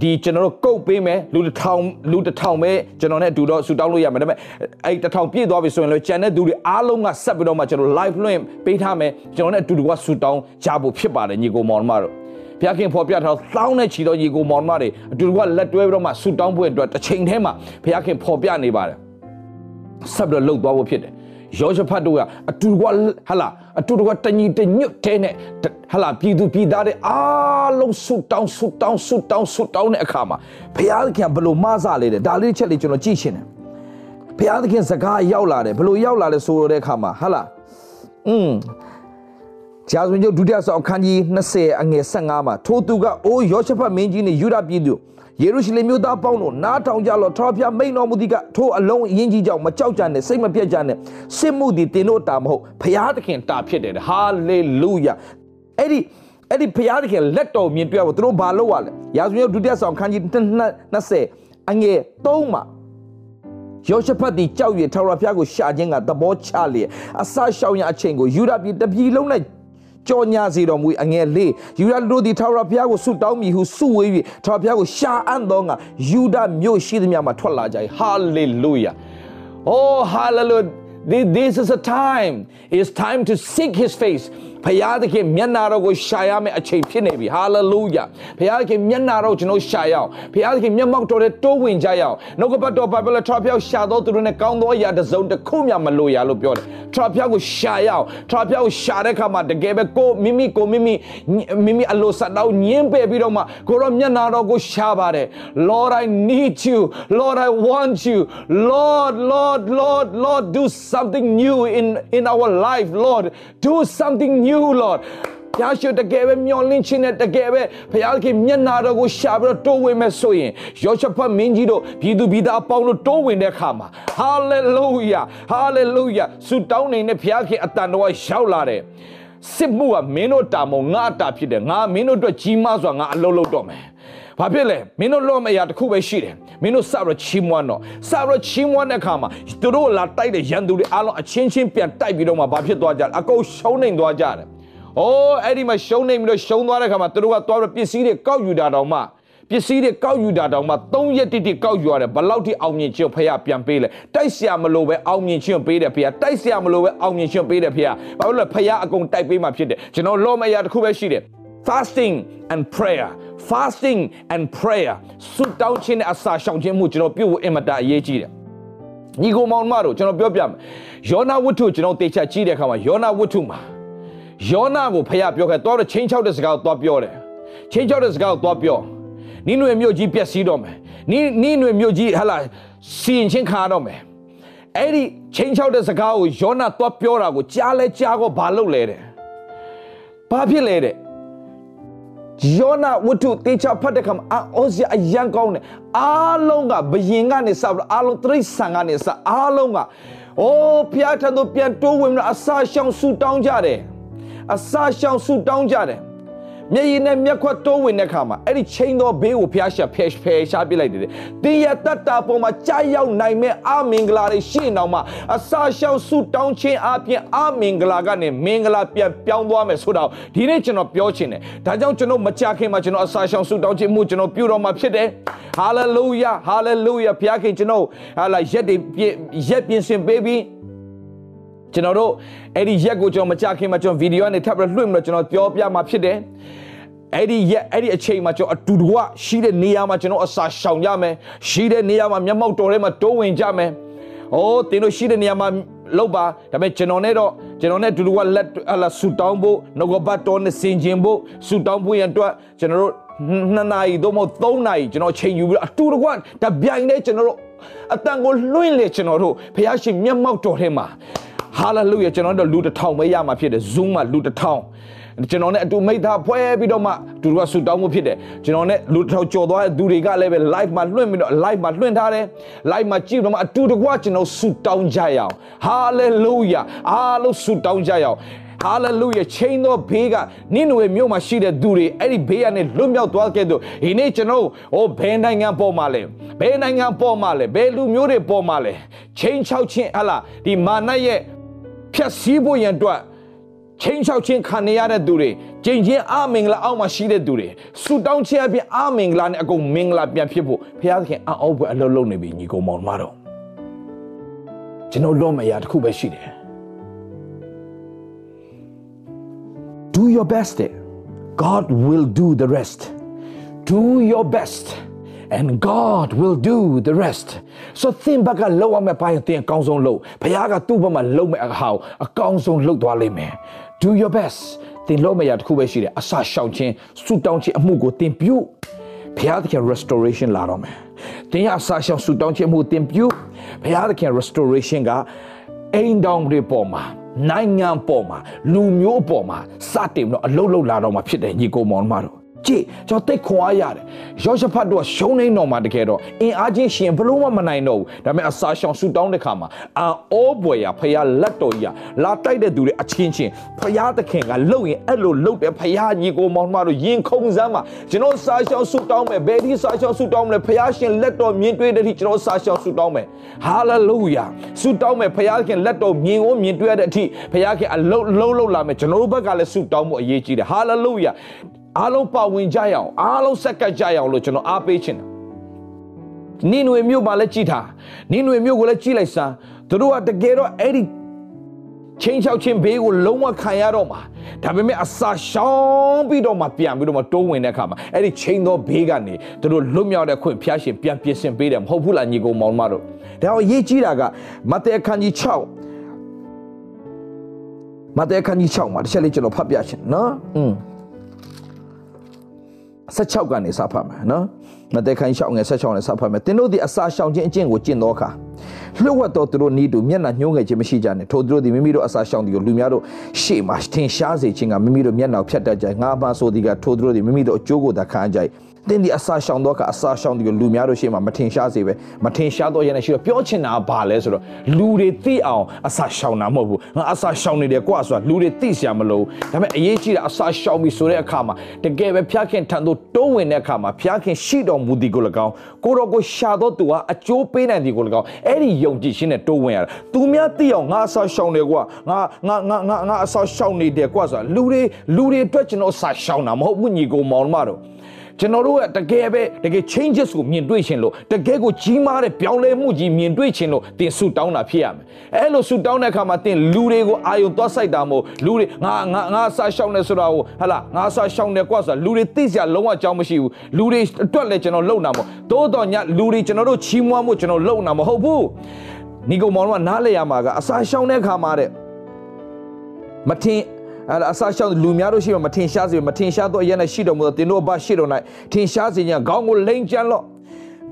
ဒီကျွန်တော်တို့ကုတ်ပေးမယ်လူတစ်ထောင်လူတစ်ထောင်ပဲကျွန်တော်နဲ့အတူတော့ဆူတောင်းလို့ရမယ်ဒါပေမဲ့အဲ့တစ်ထောင်ပြည့်သွားပြီဆိုရင်လည်းကျန်တဲ့သူတွေအားလုံးကဆက်ပြီးတော့မှကျွန်တော် live လွှင့်ပေးထားမယ်ကျွန်တော်နဲ့အတူတူကဆူတောင်းကြဖို့ဖြစ်ပါတယ်ညီကိုမောင်မတို့ဘုရားခင်ဖော်ပြထားသောင်းနဲ့ချီသောညီကိုမောင်မတွေအတူတူကလက်တွဲပြီးတော့မှဆူတောင်းဖို့အတွက်တစ်ချိန်တည်းမှာဘုရားခင်ဖော်ပြနေပါတယ်ဆက်ပြီးတော့လှုပ်သွားဖို့ဖြစ်တယ် ယောရှဖတ်တို့ကအတူတကွဟလာအတူတကွတညီတညွတ်တဲ့နဲ့ဟလာပြည်သူပြည်သားတွေအားလုံးဆုတောင်းဆုတောင်းဆုတောင်းဆုတောင်းတဲ့အခါမှာဘုရားသခင်ဘလို့မဆလေတယ်ဒါလေးချက်လေးကျွန်တော်ကြည့်ရှင်တယ်ဘုရားသခင်စကားရောက်လာတယ်ဘလို့ရောက်လာလဲဆိုတဲ့အခါမှာဟလာอืม ဂျာဇဝင်ကျုပ်ဒုတိယဆောင်အခန်းကြီး20အငယ်15မှာထိုသူကအိုးယောရှဖတ်မင်းကြီးနဲ့ယူဒပြည်သူယေရုရှလင်မြို့သားပေါင်းတို့နားထောင်ကြလော့ထော်ဖျားမိန်တော်မူသည်ကထိုအလုံးအရင်ကြီးကြောင့်မကြောက်ကြနဲ့စိတ်မပြတ်ကြနဲ့စစ်မှုသည်တင်တို့တာမဟုတ်ဖျားသခင်တာဖြစ်တယ်ဟာလေလုယာအဲ့ဒီအဲ့ဒီဖျားသခင်လက်တော်မြင်တွေ့ဖို့သူတို့ဘာလုပ်ရလဲရာဇဝင်ဒုတိယဆောင်ခန်းကြီး20အငယ်3မှာယောရှဖတ်သည်ကြောက်ရထော်ရဖျားကိုရှာခြင်းကသဘောချလျက်အစရှောင်းရအချိန်ကိုယူဒပြည်တပြည်လုံး၌ ကြောညာစေတော်မူအငယ်လေးယူဒတို့သည်ထာဝရဘုရားကိုဆုတောင်းမိဟုဆုဝေး၍ထာဝရဘုရားကိုရှာအံ့သောငါယူဒမြို့ရှိသမျှမှာထွက်လာကြ၏ဟာလေလုယာ Oh hallelujah this is a time it's time to seek his face ဖယားသခင်မျက်နာတော်ကိုရှာရမယ့်အချိန်ဖြစ်နေပြီဟာလေလုယာဖယားသခင်မျက်နာတော်ကျွန်တော်ရှာရအောင်ဖယားသခင်မျက်မှောက်တော်နဲ့တိုးဝင်ကြရအောင်နှုတ်ကပတ်တော်ဘိုင်ဘယ်ထရပြောက်ရှာတော်သူတို့နဲ့ကောင်းသောအရာတစ်စုံတစ်ခုမျှမလိုရလို့ပြောတယ်ထရပြောက်ကိုရှာရအောင်ထရပြောက်ကိုရှာတဲ့အခါမှာတကယ်ပဲကိုမိမိကိုမိမိမိမိအလိုဆက်တော့ညင်းပယ်ပြီးတော့မှကိုရောမျက်နာတော်ကိုရှာပါတယ် Lord I need you Lord I want you Lord Lord Lord Lord do something new in in our life Lord do something new you Lord ဘုရားရှင်တကယ်ပဲမျောလင့်ခြင်းနဲ့တကယ်ပဲဘုရားခင်မျက်နာတော်ကိုရှာပြီးတော့တိုးဝင်မဲ့ဆိုရင်ယောရှဖတ်မင်းကြီးတို့ပြည်သူပြည်သားအပေါင်းတို့တိုးဝင်တဲ့အခါမှာဟာလေလုယာဟာလေလုယာဆုတောင်းနေတဲ့ဘုရားခင်အတန်တော်ရောက်လာတယ်စစ်မှုကမင်းတို့တာမုံငါတာဖြစ်တယ်ငါမင်းတို့အတွက်ကြီးမားစွာငါအလုံးလုံးတော့မယ် ဘာဖြစ်လဲမင်းတို့လွတ်မရတစ်ခုပဲရှိတယ်မင်းတို့စပြီးချီးမွမ်းတော့စပြီးချီးမွမ်းတဲ့အခါမှာသူတို့လာတိုက်တဲ့ရန်သူတွေအားလုံးအချင်းချင်းပြန်တိုက်ပြီးတော့မှဘာဖြစ်သွားကြလဲအကုန်ရှုံးနေသွားကြတယ်အိုးအဲ့ဒီမှာရှုံးနေပြီးတော့ရှုံးသွားတဲ့အခါမှာသူတို့ကသွားပြီးပစ္စည်းတွေကောက်ယူတာတောင်မှပစ္စည်းတွေကောက်ယူတာတောင်မှ3ရက်တိတိကောက်ယူရတယ်ဘလောက်ထိအောင်မြင်ခြင်းဖခင်ပြန်ပေးလဲတိုက်ဆရာမလို့ပဲအောင်မြင်ခြင်းပေးတယ်ဖခင်တိုက်ဆရာမလို့ပဲအောင်မြင်ခြင်းပေးတယ်ဖခင်ဘာလို့လဲဖခင်အကုန်တိုက်ပေးမှဖြစ်တယ်ကျွန်တော်လောမယာတစ်ခုပဲရှိတယ် fasting and prayer fasting and prayer ဆုတောင်းခြင်းနဲ့အစာရှောင်ခြင်းမှုကျွန်တော်ပြုဖို့အင်မတန်အရေးကြီးတယ်ညီကိုမောင်မတို့ကျွန်တော်ပြောပြမယ်ယောနာဝတ္ထုကျွန်တော်တေချာကြည့်တဲ့အခါမှာယောနာဝတ္ထုမှာယောနာကိုဖះပြောခဲ့တော့ချင်းချောက်တဲ့စကားကိုသွားပြောတယ်ချင်းချောက်တဲ့စကားကိုသွားပြောနိနွေမြို့ကြီးပျက်စီးတော့မယ်နိနိနွေမြို့ကြီးဟလာစီရင်ချင်းခါတော့မယ်အဲ့ဒီချင်းချောက်တဲ့စကားကိုယောနာသွားပြောတာကိုကြားလဲကြားတော့ဘာလုပ်လဲတဲ့ဘာဖြစ်လဲတဲ့ ယောနာဝတ္ထုတေချာဖတ်တဲ့ခါမှာအောစရာအရန်ကောင်းတယ်အားလုံးကဘယင်ကနေစပြီးအားလုံးတရိษံကနေစအားလုံးကအိုးဖျားထံသို့ပြန်တိုးဝင်လာအစာရှောင်ဆူတောင်းကြတယ်အစာရှောင်ဆူတောင်းကြတယ် မျက်ရည်နဲ့မျက်ခွက်တိုးဝင်တဲ့ခါမှာအဲ့ဒီချိန်သောဘေးကိုဖျားရှာဖယ်ဖယ်ရှားပြလိုက်တယ်။တင်းရတတ်တာပေါ်မှာကြာရောက်နိုင်မဲ့အာမင်္ဂလာတွေရှိနေတော့မှအစာရှောင်ဆူတောင်းခြင်းအပြင်အာမင်္ဂလာကနေမင်္ဂလာပြန်ပြောင်းသွားမယ်ဆိုတော့ဒီနေ့ကျွန်တော်ပြောချင်တယ်။ဒါကြောင့်ကျွန်တော်မကြခင်မှာကျွန်တော်အစာရှောင်ဆူတောင်းခြင်းမှုကျွန်တော်ပြုတော်မှာဖြစ်တယ်။ဟာလေလုယာဟာလေလုယာဖျားခင်ကျွန်တော်ဟာလာရက်တွေရက်ပြင်ဆင်ပေးပြီး ကျွန်တော်တို့အဲ့ဒီရက်ကိုကျွန်တော်မကြခင်မှာကျွန်တော်ဗီဒီယိုနဲ့ထပ်ပြီးလွှင့်ပြီးတော့ကျွန်တော်ပြောပြမှာဖြစ်တယ်အဲ့ဒီရက်အဲ့ဒီအချိန်မှာကျွန်တော်အတူတူကရှိတဲ့နေရာမှာကျွန်တော်အစာရှောင်ကြမယ်ရှိတဲ့နေရာမှာမျက်မှောက်တော်ထဲမှာတိုးဝင်ကြမယ်။အိုးတင်းတို့ရှိတဲ့နေရာမှာလောက်ပါဒါပေမဲ့ကျွန်တော်နဲ့တော့ကျွန်တော်နဲ့အတူတူကလက်ဟလာဆူတောင်းဖို့နှုတ်ကပတ်တော်နဲ့ဆင်ခြင်ဖို့ဆူတောင်းဖို့ရန်အတွက်ကျွန်တော်တို့နှစ်နာရီတော့မဟုတ်သုံးနာရီကျွန်တော်ချိန်ယူပြီးအတူတူကတပြိုင်တည်းကျွန်တော်တို့အတန်ကိုလွှင့်လေကျွန်တော်တို့ဖះရှင်မျက်မှောက်တော်ထဲမှာ ဟာလေလုယာကျွန်တော်တို့လူတစ်ထောင်ပဲရမှာဖြစ်တယ် Zoom မှာလူတစ်ထောင်ကျွန်တော်နဲ့အတူမိသားဖွဲပြီးတော့မှသူတို့ကဆူတောင်းမှုဖြစ်တယ်ကျွန်တော်နဲ့လူတစ်ထောင်ကြော်သွားတဲ့သူတွေကလည်းပဲ live မှာလွှင့်ပြီးတော့ live မှာလွှင့်ထားတယ် live မှာကြည့်တော့မှအတူတကွကျွန်တော်ဆူတောင်းကြရအောင် hallelujah အားလုံးဆူတောင်းကြရအောင်ဟာလေလုယာချိန်သောဘေးကနင်းနွေမြို့မှာရှိတဲ့သူတွေအဲ့ဒီဘေးကနေလွတ်မြောက်သွားခဲ့တော့ဒီနေ့ကျွန်တော်ဟိုဘယ်နိုင်ငံပေါ်မှာလဲဘယ်နိုင်ငံပေါ်မှာလဲဘယ်လူမျိုးတွေပေါ်မှာလဲချိန်ချောက်ချင်းဟလာဒီမာနရဲ့ ဖြတ်စည်းဖို့ရန်အတွက်ချင်းချောက်ချင်းခံနေရတဲ့သူတွေကျင့်ချင်းအမင်္ဂလာအောက်မှာရှိတဲ့သူတွေဆူတောင်းခြင်းအပြင်အမင်္ဂလာနဲ့အကုန်မင်္ဂလာပြန်ဖြစ်ဖို့ဘုရားသခင်အအောက်ဘွယ်အလုပ်လုပ်နေပြီညီကောင်မောင်မတော်ကျွန်တော်လုံးမရတခုပဲရှိတယ် do your best god will do the rest do your best and god will do the rest so သင်ဘက်ကလောက်အောင်မဲ့ပိုင်းသင်အကောင်းဆုံးလုပ်ဘုရားကသူ့ဘက်မှာလုပ်မဲ့အဟာကိုအကောင်းဆုံးလုပ်သွားလိမ့်မယ် do your best သင်လုပ်မဲ့ရတခုပဲရှိတယ်အစာရှောင်ခြင်းဆူတောင်းခြင်းအမှုကိုသင်ပြုဘုရားသခင် restoration လာတော့မယ်သင်ရအစာရှောင်ဆူတောင်းခြင်းမှုသင်ပြုဘုရားသခင် restoration ကအိမ်တောင်တွေပေါ်မှာနိုင်ငံပေါ်မှာလူမျိုးပေါ်မှာစတင်တော့အလုတ်လုတ်လာတော့မှာဖြစ်တယ်ညီကိုမောင်မတော် ကြည့်ကျွန်တော်တိတ်ခွန်အားရတယ်ယောရှဖတ်တို့ကရှုံးနေတော့မှတကယ်တော့အင်အားချင်းရှင်ဘလို့မှမနိုင်တော့ဘူးဒါပေမဲ့အစာရှောင်ဆူတောင်းတဲ့ခါမှာအာအိုးပွေရဖယားလက်တော်ကြီးလာတိုက်တဲ့သူတွေအချင်းချင်းဖယားသခင်ကလှုပ်ရင်အဲ့လိုလှုပ်တယ်ဖယားညီကိုမောင်မတို့ရင်ခုန်စမ်းမှာကျွန်တော်စာရှောင်ဆူတောင်းမယ်ဘယ်ဒီစာရှောင်ဆူတောင်းမလဲဖယားရှင်လက်တော်မြင်တွေ့တဲ့အထိကျွန်တော်စာရှောင်ဆူတောင်းမယ်ဟာလေလုယာဆူတောင်းမယ်ဖယားခင်လက်တော်မြင်ကိုမြင်တွေ့ရတဲ့အထိဖယားခင်အလုံးလုံးလုံးလာမယ်ကျွန်တော်တို့ဘက်ကလည်းဆူတောင်းမှုအရေးကြီးတယ်ဟာလေလုယာ အားလုံးပါဝင်ကြရအောင်အားလုံးဆက်ကပ်ကြရအောင်လို့ကျွန်တော်အားပေးချင်တယ်နင်းနွေမြို့မှာလည်းကြည်ထားနင်းနွေမြို့ကိုလည်းကြည်လိုက်စမ်းသူတို့ကတကယ်တော့အဲ့ဒီချင်းချောက်ချင်းဘေးကိုလုံးဝခံရတော့မှာဒါပေမဲ့အစာရှောင်းပြီးတော့မှပြန်ပြီးတော့မှတိုးဝင်တဲ့အခါမှာအဲ့ဒီချင်းသောဘေးကနေသူတို့လွတ်မြောက်တဲ့ခွင့်ဖျားရှင်ပြန်ပြင်ဆင်ပေးတယ်မဟုတ်ဘူးလားညီကောင်မောင်မတို့ဒါတော့ရေးကြည့်တာကမဿဲအခန်းကြီး6မဿဲအခန်းကြီး6မှာတစ်ချက်လေးကျွန်တော်ဖတ်ပြချင်နော်อืม 16ကနေစဖတ်မယ်နော်မသက်ခိုင်းရှောင်းငယ်16နဲ့စဖတ်မယ်သင်တို့သည်အစာရှောင်ခြင်းအကျင့်ကိုကျင့်သောအခါလှုပ်ဝက်သောသူတို့ဤသူမျက်နှာညှိုးငယ်ခြင်းမရှိကြနဲ့ထိုသူတို့သည်မိမိတို့အစာရှောင်သည်ကိုလူများတို့ရှေ့မှာထင်ရှားစေခြင်းကမိမိတို့မျက်နှာဖြတ်တတ်ကြငါးပါးဆိုသည်ကထိုသူတို့သည်မိမိတို့အကျိုးကိုသာခံကြ၏ သင်ဒီအစာရှောင်တော့ကအစာရှောင်ဒီကိုလူများတို့ရှေ့မှာမထင်ရှားစေပဲမထင်ရှားတော့ရနေရှိတော့ပြောချင်တာဘာလဲဆိုတော့လူတွေသိအောင်အစာရှောင်တာမဟုတ်ဘူးငါအစာရှောင်နေတယ်ကွာဆိုတာလူတွေသိစရာမလိုဒါပေမဲ့အရေးကြီးတာအစာရှောင်ပြီဆိုတဲ့အခါမှာတကယ်ပဲဖျားခင်ထံသို့တိုးဝင်တဲ့အခါမှာဖျားခင်ရှိတော်မူသည်ကို၎င်းကိုတော်ကိုရှာတော့သူဟာအကျိုးပေးနိုင်သည်ကို၎င်းအဲ့ဒီယုံကြည်ခြင်းနဲ့တိုးဝင်ရတာသူများသိအောင်ငါအစာရှောင်တယ်ကွာငါငါငါငါငါအစာရှောင်နေတယ်ကွာဆိုတာလူတွေလူတွေအတွက်ကျွန်တော်အစာရှောင်တာမဟုတ်ဘူးညီကိုမောင်မတို့ ကျွန်တော်တို့ကတကယ်ပဲတကယ် changes ကိုမြင်တွေ့ခြင်းလို့တကယ်ကိုကြီးမားတဲ့ပြောင်းလဲမှုကြီးမြင်တွေ့ခြင်းလို့တင်ဆူတောင်းတာဖြစ်ရမယ်အဲ့လိုဆူတောင်းတဲ့အခါမှာတင်လူတွေကိုအာယုံသွားဆိုင်တာမို့လူတွေငါငါငါစားရှောင်းနေဆိုတာကိုဟလာငါစားရှောင်းနေကွာဆိုတာလူတွေသိစရာလုံးဝအကြောင်းမရှိဘူးလူတွေအတွက်လည်းကျွန်တော်လုံနာမို့သို့တော်ညလူတွေကျွန်တော်တို့ချီးမွမ်းမှုကျွန်တော်လုံနာမဟုတ်ဘူးညီကောင်မောင်ကနားလေရမှာကအစာရှောင်းတဲ့အခါမှာတဲ့မထင် အဲ့ဒါအစာရှောင်းလူများတို့ရှိမှမထင်ရှားစေမထင်ရှားတော့အရင်နဲ့ရှိတော်မူသောတင်တို့အဘရှိတော်၌ထင်ရှားစေညာခေါင်းကိုလိန်ကြံလော့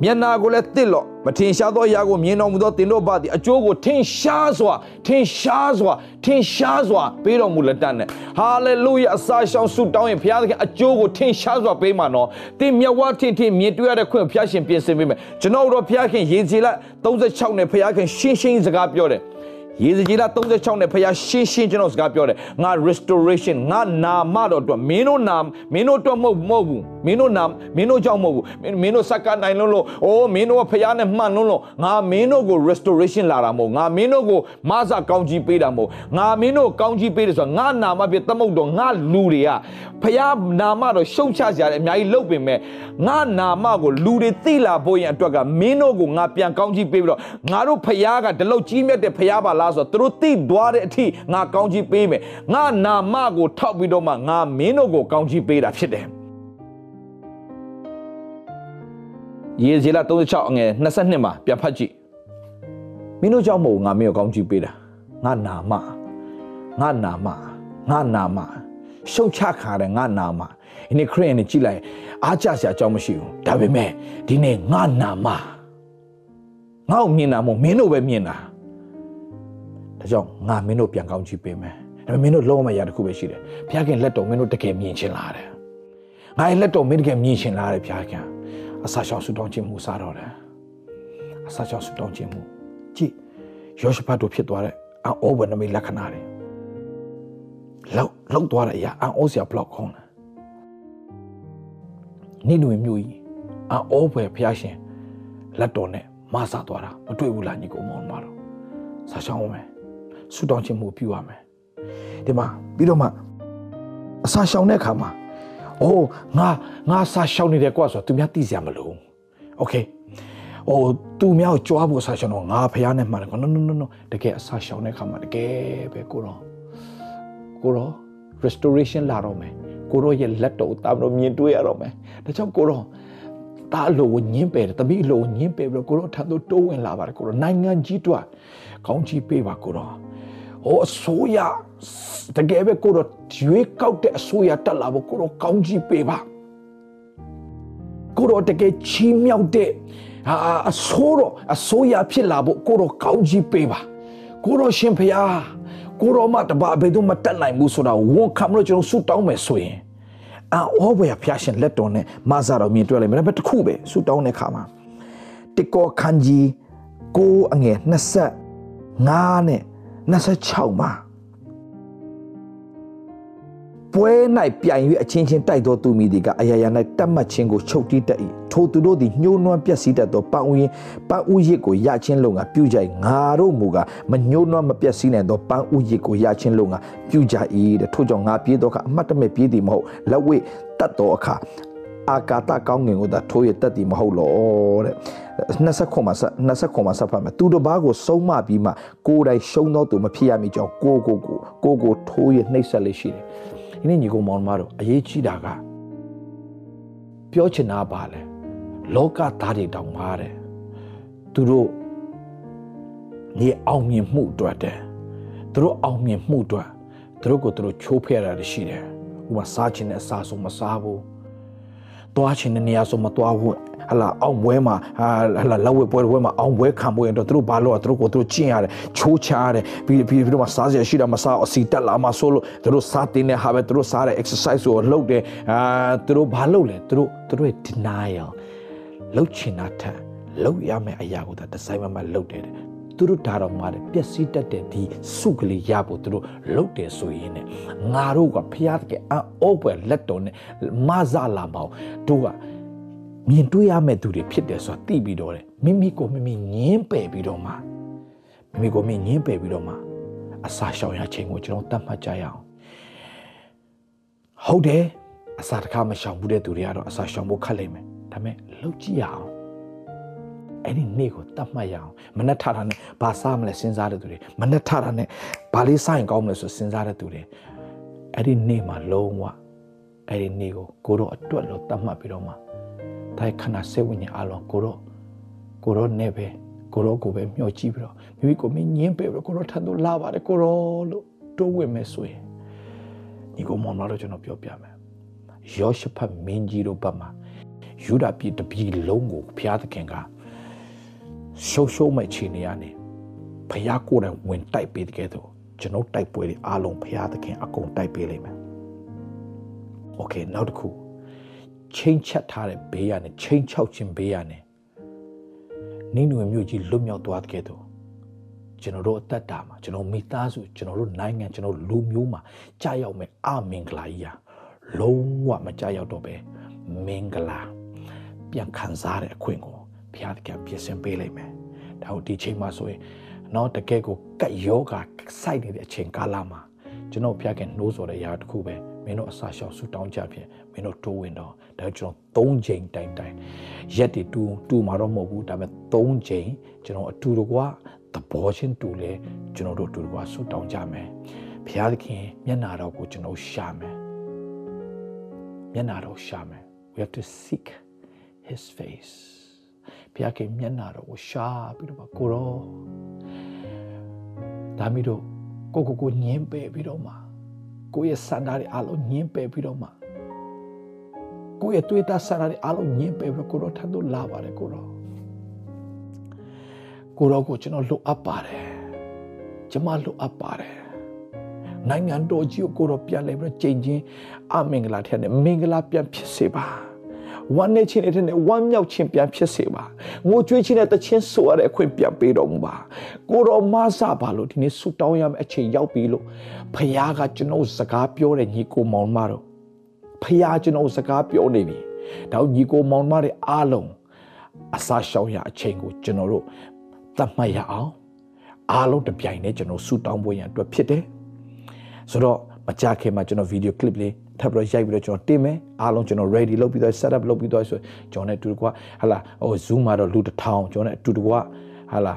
မျက်နာကိုလည်းတစ်လော့မထင်ရှားသောအရာကိုမြင်တော်မူသောသင်တို့ဘာသည်အကျိုးကိုထင်ရှားစွာထင်ရှားစွာထင်ရှားစွာပေးတော်မူလက်တတ်နဲ့ဟာလေလုယအစာရှောင်ဆုတောင်းရင်ဘုရားသခင်အကျိုးကိုထင်ရှားစွာပေးမှာနော်သင်မြတ်ဝါထင်ထင်မြင်တွေ့ရတဲ့ခွင့်ဘုရားရှင်ပြင်ဆင်ပေးမယ်ကျွန်တော်တို့ဘုရားခင်ရေစီလ36နဲ့ဘုရားခင်ရှင်းရှင်းစကားပြောတယ် ရေစကြီးလာ36နဲ့ဖခင်ရှင်းရှင်းကျွန်တော်စကားပြောတယ်ငါ restoration ငါနာမတော်အတွက်မင်းတို့နာမင်းတို့အတွက်မဟုတ်မဟုတ်ဘူးမင်းတို့နာမင်းတို့ကြောင့်မဟုတ်ဘူးမင်းတို့စက္ကနိုင်လုံးလို့အိုးမင်းတို့ကဖခင်နဲ့မှန်လုံးလို့ငါမင်းတို့ကို restoration လာတာမဟုတ်ငါမင်းတို့ကိုမဆာကောင်းကြီးပေးတာမဟုတ်ငါမင်းတို့ကောင်းကြီးပေးတယ်ဆိုတာငါနာမပြသမုတ်တော်ငါလူတွေကဖခင်နာမတော်ရှုံချကြတယ်အများကြီးလုပ်ပင်မဲ့ငါနာမကိုလူတွေသိလာဖို့ရင်အတွက်ကမင်းတို့ကိုငါပြန်ကောင်းကြီးပေးပြီးတော့ငါတို့ဖခင်ကဒီလောက်ကြီးမြတ်တဲ့ဖခင်ပါလားဆိုတော့သူတို့သိသွားတဲ့အထိငါကောင်းကြီးပေးမယ်ငါနာမကိုထောက်ပြီးတော့မှငါမင်းတို့ကိုကောင်းကြီးပေးတာဖြစ်တယ်ယေဇေလ36အငယ်22မှာပြန်ဖတ်ကြည့်မင်းတို့ကြောင့်မဟုတ်ငါမင်းကိုကောင်းကြီးပေးတာငါနာမငါနာမငါနာမရှုံချခါတဲ့ငါနာမဒီနေ့ခရစ်ယာန်တွေကြည့်လိုက်အားကြစရာအကြောင်းမရှိဘူးဒါပေမဲ့ဒီနေ့ငါနာမငါ့ကိုမြင်တာမဟုတ်မင်းတို့ပဲမြင်တာ ဒါကြောင့်ငါမင်းတို့ပြန်ကောင်းချီးပေးမယ်ဒါပေမဲ့မင်းတို့လုံးဝမရတခုပဲရှိတယ်ဘုရားခင်လက်တော်မင်းတို့တကယ်မြင်ချင်လာတယ်ငါရဲ့လက်တော်မင်းတကယ်မြင်ချင်လာတယ်ဘုရားခင်အစာရှောင်ဆူတောင်းခြင်းမူစားတော့တယ်အစာရှောင်ဆူတောင်းခြင်းမူကြည့်ယောရှဖတ်တို့ဖြစ်သွားတဲ့အဩဝနမိတ်လက္ခဏာတွေလောက်လောက်သွားတဲ့အရာအဩစရာဘလောက်ခေါင်းလဲနိနွေမျိုးကြီးအဩပဲဘုရားရှင်လက်တော်နဲ့မဆာသွားတာမတွေ့ဘူးလားညီကောင်မောင်မတော်ဆာရှောင်းမယ် ဆူတောင်းခြင်းမှုပြုရမယ်ဒီမှာပြီးတော့မှအစာရှောင်တဲ့အခါမှာအိုးငါငါစာရှောင်နေတယ်ကွာဆိုတော့သူများသိစရာမလိုโอเคအိုးသူများကိုကြွားဖို့အစာရှောင်တော့ငါဖះနဲ့မှန်တယ်ကွာ no no no no တကယ်အစာရှောင်တဲ့အခါမှာတကယ်ပဲကိုတော့ကိုတော့ restoration လာတော့မယ်ကိုတော့ရဲ့လက်တော်တာမလို့မြင်တွေ့ရတော့မယ်ဒါကြောင့်ကိုတော့ တာအလိုကိုညင်းပယ်တယ်တပိအလိုကိုညင်းပယ်ပြီးတော့ကိုတော့ထပ်တော့တိုးဝင်လာပါတယ်ကိုတော့နိုင်ငံကြီးတွက်ကောင်းကြီးပေးပါကိုတော့ဟိုအစိုးရတကယ်ပဲကိုတော့ရွေးကောက်တဲ့အစိုးရတက်လာဖို့ကိုတော့ကောင်းကြီးပေးပါကိုတော့တကယ်ချီးမြှောက်တဲ့အာအစိုးရအစိုးရဖြစ်လာဖို့ကိုတော့ကောင်းကြီးပေးပါကိုတော့ရှင်ဖျားကိုတော့မတပါဘယ်သူမတက်နိုင်ဘူးဆိုတာဝန်ခံလို့ကျွန်တော်ဆုတောင်းမယ်ဆိုရင် အောဘွေဖျားရှင်လက်တော်နဲ့မဆာတော်မြင်တွေ့လိုက်မယ်ဒါပေမဲ့တစ်ခုပဲဆုတောင်းတဲ့ခါမှာတကောခန်းကြီးကိုအငယ်25နဲ့26မှာ ပွဲ၌ပြိုင်၍အချင်းချင်းတိုက်သောသူမိသည်ကအရာရာ၌တတ်မှတ်ခြင်းကိုချုပ်တီးတတ်၏ထိုသူတို့သည်ညှိုးနွမ်းပျက်စီးတတ်သောပန်းဥယင်ပန်းဥရစ်ကိုရချင်းလုံကပြုကြ၏ငါတို့မူကမညှိုးနွမ်းမပျက်စီးနိုင်သောပန်းဥရစ်ကိုရချင်းလုံကပြုကြ၏တဲ့ထို့ကြောင့်ငါပြေးသောအခါအမှတ်တမဲ့ပြေးသည်မဟုတ်လက်ဝဲတတ်သောအခါအာကာတကောင်းငင်ကိုသာထိုးရတတ်သည်မဟုတ်လောတဲ့20ခွန်မှာ20ခွန်မှာဆက်ဖတ်မယ်သူတစ်ပါးကိုစုံမပြီးမှကိုယ်တိုင်ရှုံးသောသူမဖြစ်ရမည်ကြောင့်ကိုကိုကိုကိုကိုထိုးရနှိပ်စက်လေးရှိတယ် ဒီနေ့ညီကောင်မောင်မတို့အရေးကြီးတာကပြောချင်တာပါလဲလောကသားတွေတောင်ပါတဲ့သူတို့နေအောင်မြင်မှုအတွက်တဲ့သူတို့အောင်မြင်မှုအတွက်သူတို့ကိုသူတို့ချိုးဖဲ့ရတာရှိတယ်ဥပမာစားချင်တဲ့အစားဆုံးမစားဘူး သွားချင်တဲ့နေရာဆုံးမသွားဘူးဟလာအောင်ပွဲမှာဟလာလောက်ဝဲပွဲပွဲမှာအောင်ပွဲခံပွဲရင်တော့သူတို့ဘာလို့သူတို့ကိုသူတို့ကျင့်ရတယ်ချိုးချရတယ်ပြီးပြီးပြီးတော့စားစရာရှိတာမစားအစီတက်လာမှဆိုလို့သူတို့စားတင်တဲ့ဟာပဲသူတို့စားတဲ့ exercise ကိုလုပ်တယ်အာသူတို့ဘာလုပ်လဲသူတို့သူတို့ရဲ့ denial လုပ်ချင်တာထက်လုပ်ရမယ့်အရာကိုဒီဇိုင်းမမလုပ်တယ် သူတို့ဒါတော့မှာပျက်စီးတတ်တဲ့ဒီစုကလေးရဖို့သူတို့လုပ်တယ်ဆိုရင်ねငါတို့ကဖျားတဲ့အအောပွဲလက်တော်နဲ့မဆလာမအောင်တို့ကမြင်တွေ့ရမယ့်သူတွေဖြစ်တယ်ဆိုတာသိပြီးတော့လေမိမိကိုမိမိညင်းပယ်ပြီးတော့မှမိမိကိုမိညင်းပယ်ပြီးတော့မှအစာရှောင်ရချိန်ကိုကျွန်တော်တတ်မှတ်ကြရအောင်ဟုတ်တယ်အစာတစ်ခါမရှောင်ဘူးတဲ့သူတွေကတော့အစာရှောင်ဖို့ခက်လိမ့်မယ်ဒါပေမဲ့လုပ်ကြည့်ရအောင် အဲ့ဒီနေ့ကိုတတ်မှတ်ရအောင်မနှက်ထတာနဲ့ဘာစားမလဲစဉ်းစားတဲ့သူတွေမနှက်ထတာနဲ့ဘာလေးစားရင်ကောင်းမလဲဆိုစဉ်းစားတဲ့သူတွေအဲ့ဒီနေ့မှာလုံးဝအဲ့ဒီနေ့ကိုကိုတော့အတွက်လို့တတ်မှတ်ပြီးတော့မှဒါခဏစိတ်ဝိညာဉ်အလုံးကိုတော့ကိုတော့နေပဲကိုတော့ကိုပဲမျှော်ကြည့်ပြီးတော့မိမိကိုမင်းညင်းပဲပြီးကိုတော့ထပ်တော့လာပါတယ်ကိုတော့လို့တိုးဝင်မယ်ဆိုရင်ညီကိုမောင်မတော်ကျွန်တော်ပြောပြမယ်ယောရှဖတ်မင်းကြီးတို့ဘက်မှာယူဒပြည်တပြည်လုံးကိုဘုရားသခင်က ရှုံးရှုံးမဲ့အခြေအနေကနေဖះကိုယ်တိုင်ဝင်တိုက်ပေးတဲ့ကဲတော့ကျွန်တော်တိုက်ပွဲတွေအားလုံးဖះသခင်အကုန်တိုက်ပေးလိမ့်မယ်။ Okay နောက်တစ်ခုချိန်ချက်ထားတဲ့ဘေးရနဲ့ချိန်ချောက်ခြင်းဘေးရနဲ့နင်းနွေမျိုးကြီးလွတ်မြောက်သွားတဲ့ကဲတော့ကျွန်တော်တို့အသက်တာမှာကျွန်တော်မိသားစုကျွန်တော်တို့နိုင်ငံကျွန်တော်လူမျိုးမှာကြာရောက်မဲ့အမင်္ဂလာကြီးဟာလုံးဝမကြာရောက်တော့ပဲမင်္ဂလာပြန်ခံစားတဲ့အခွင့်ကို ဘုရားသခင်ပြင်ဆင်ပေးလိုက်မယ်ဒါဟုတ်ဒီချိန်မှာဆိုရင်တော့တကယ်ကိုကတ်ယောဂစိုက်နေတဲ့အချိန်ကာလမှာကျွန်တော်ဘုရားခင်နှိုးဆော်တဲ့အရာတစ်ခုပဲမင်းတို့အစာရှောင်ဆူတောင်းကြဖြင့်မင်းတို့တိုးဝင်တော့ဒါကျွန်တော်၃ချိန်တိုင်တိုင်ရက်တီတူတူမှာတော့မဟုတ်ဘူးဒါပေမဲ့၃ချိန်ကျွန်တော်အတူတကွာသဘောချင်းတူလဲကျွန်တော်တို့အတူတကွာဆူတောင်းကြမယ်ဘုရားသခင်မျက်နာတော်ကိုကျွန်တော်ရှာမယ်မျက်နာတော်ရှာမယ် we have to seek his face ဘုရားခင်မျက်နာတော်ကိုရှာပြီးတော့ကိုရောဒါမီတို့ကိုကိုကိုညင်းပယ်ပြီးတော့မှကိုရဲ့စန္ဒာတွေအလုံးညင်းပယ်ပြီးတော့မှကိုရဲ့တွေ့တာစန္ဒာတွေအလုံးညင်းပယ်ပြီးတော့ကိုရောထပ်တော့လာပါတယ်ကိုရောကိုရောကိုကျွန်တော်လွတ်အပ်ပါတယ်ကျွန်မလွတ်အပ်ပါတယ်နိုင်ငံတော်ကြီးကိုကိုရောပြန်လဲပြီးတော့ကြင်ချင်းအမင်္ဂလာထက်နဲ့မင်္ဂလာပြန်ဖြစ်စေပါ ဝမ်းနေခြင်းတဲ့နဲ့ဝမ်းမြောက်ခြင်းပြန်ဖြစ်စေပါငိုကြွေးခြင်းနဲ့တခြင်းဆိုရတဲ့အခွင့်ပြန်ပေးတော်မူပါကိုတော်မဆပါလို့ဒီနေ့ဆုတောင်းရမယ့်အချိန်ရောက်ပြီလို့ဖခင်ကကျွန်တော်စကားပြောတဲ့ညီကိုမောင်မတော်ဖခင်ကျွန်တော်စကားပြောနေပြီဒါညီကိုမောင်မတွေအားလုံးအစာရှောင်ရအချိန်ကိုကျွန်တော်တို့သတ်မှတ်ရအောင်အားလုံးတပြိုင်တည်းကျွန်တော်ဆုတောင်းဖို့ရန်အတွက်ဖြစ်တယ်ဆိုတော့မကြခင်မှာကျွန်တော်ဗီဒီယိုကလစ်လေး ထပ်ပြီးတော့ရိုက်ပြီးတော့ကျွန်တော်တင်မယ်အားလုံးကျွန်တော် ready လုပ်ပြီးတော့ set up လုပ်ပြီးတော့ဆိုကျွန်တော်နဲ့အတူတကွဟာလာဟို zoom မှာတော့လူတစ်ထောင်ကျွန်တော်နဲ့အတူတကွဟာလာ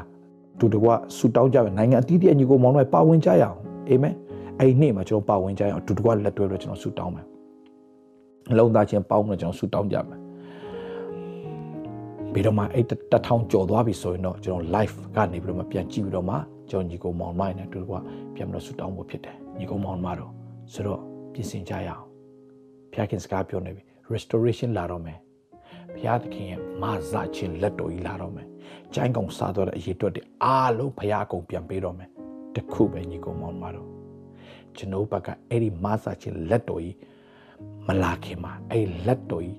အတူတကွဆူတောင်းကြမယ်နိုင်ငံအသီးသီးညီကိုမောင်တို့ပါဝင်ကြရအောင်အာမင်အဲ့ဒီနေ့မှာကျွန်တော်ပါဝင်ကြရအောင်အတူတကွလက်တွဲပြီးတော့ကျွန်တော်ဆူတောင်းမယ်အလုံးသားချင်းပေါင်းပြီးတော့ကျွန်တော်ဆူတောင်းကြမယ်ပြီးတော့မှအဲ့တထောင်ကြော်သွားပြီဆိုရင်တော့ကျွန်တော် live ကနေပြီးတော့မှပြန်ကြည့်ပြီးတော့မှကျွန်တော်ညီကိုမောင်မိုင်းနဲ့တူတကွပြန်ပြီးတော့ဆူတောင်းဖို့ဖြစ်တယ်ညီကိုမောင်မတော်ဆိုတော့ပြင်ဆင်ကြရအောင် ဘုရားခင်စကားပြောနေပြီ restoration လာတော့မယ်ဘုရားသခင်ရဲ့မဆာခြင်းလက်တော်ကြီးလာတော့မယ်ကျိုင်းကောင်စားတော့တဲ့အရေးအတွက်တွေအားလုံးဘုရားအကုန်ပြန်ပေးတော့မယ်တခုပဲညီကောင်မောင်မတော်ကျွန်တော်ဘက်ကအဲ့ဒီမဆာခြင်းလက်တော်ကြီးမလာခင်မှာအဲ့ဒီလက်တော်ကြီး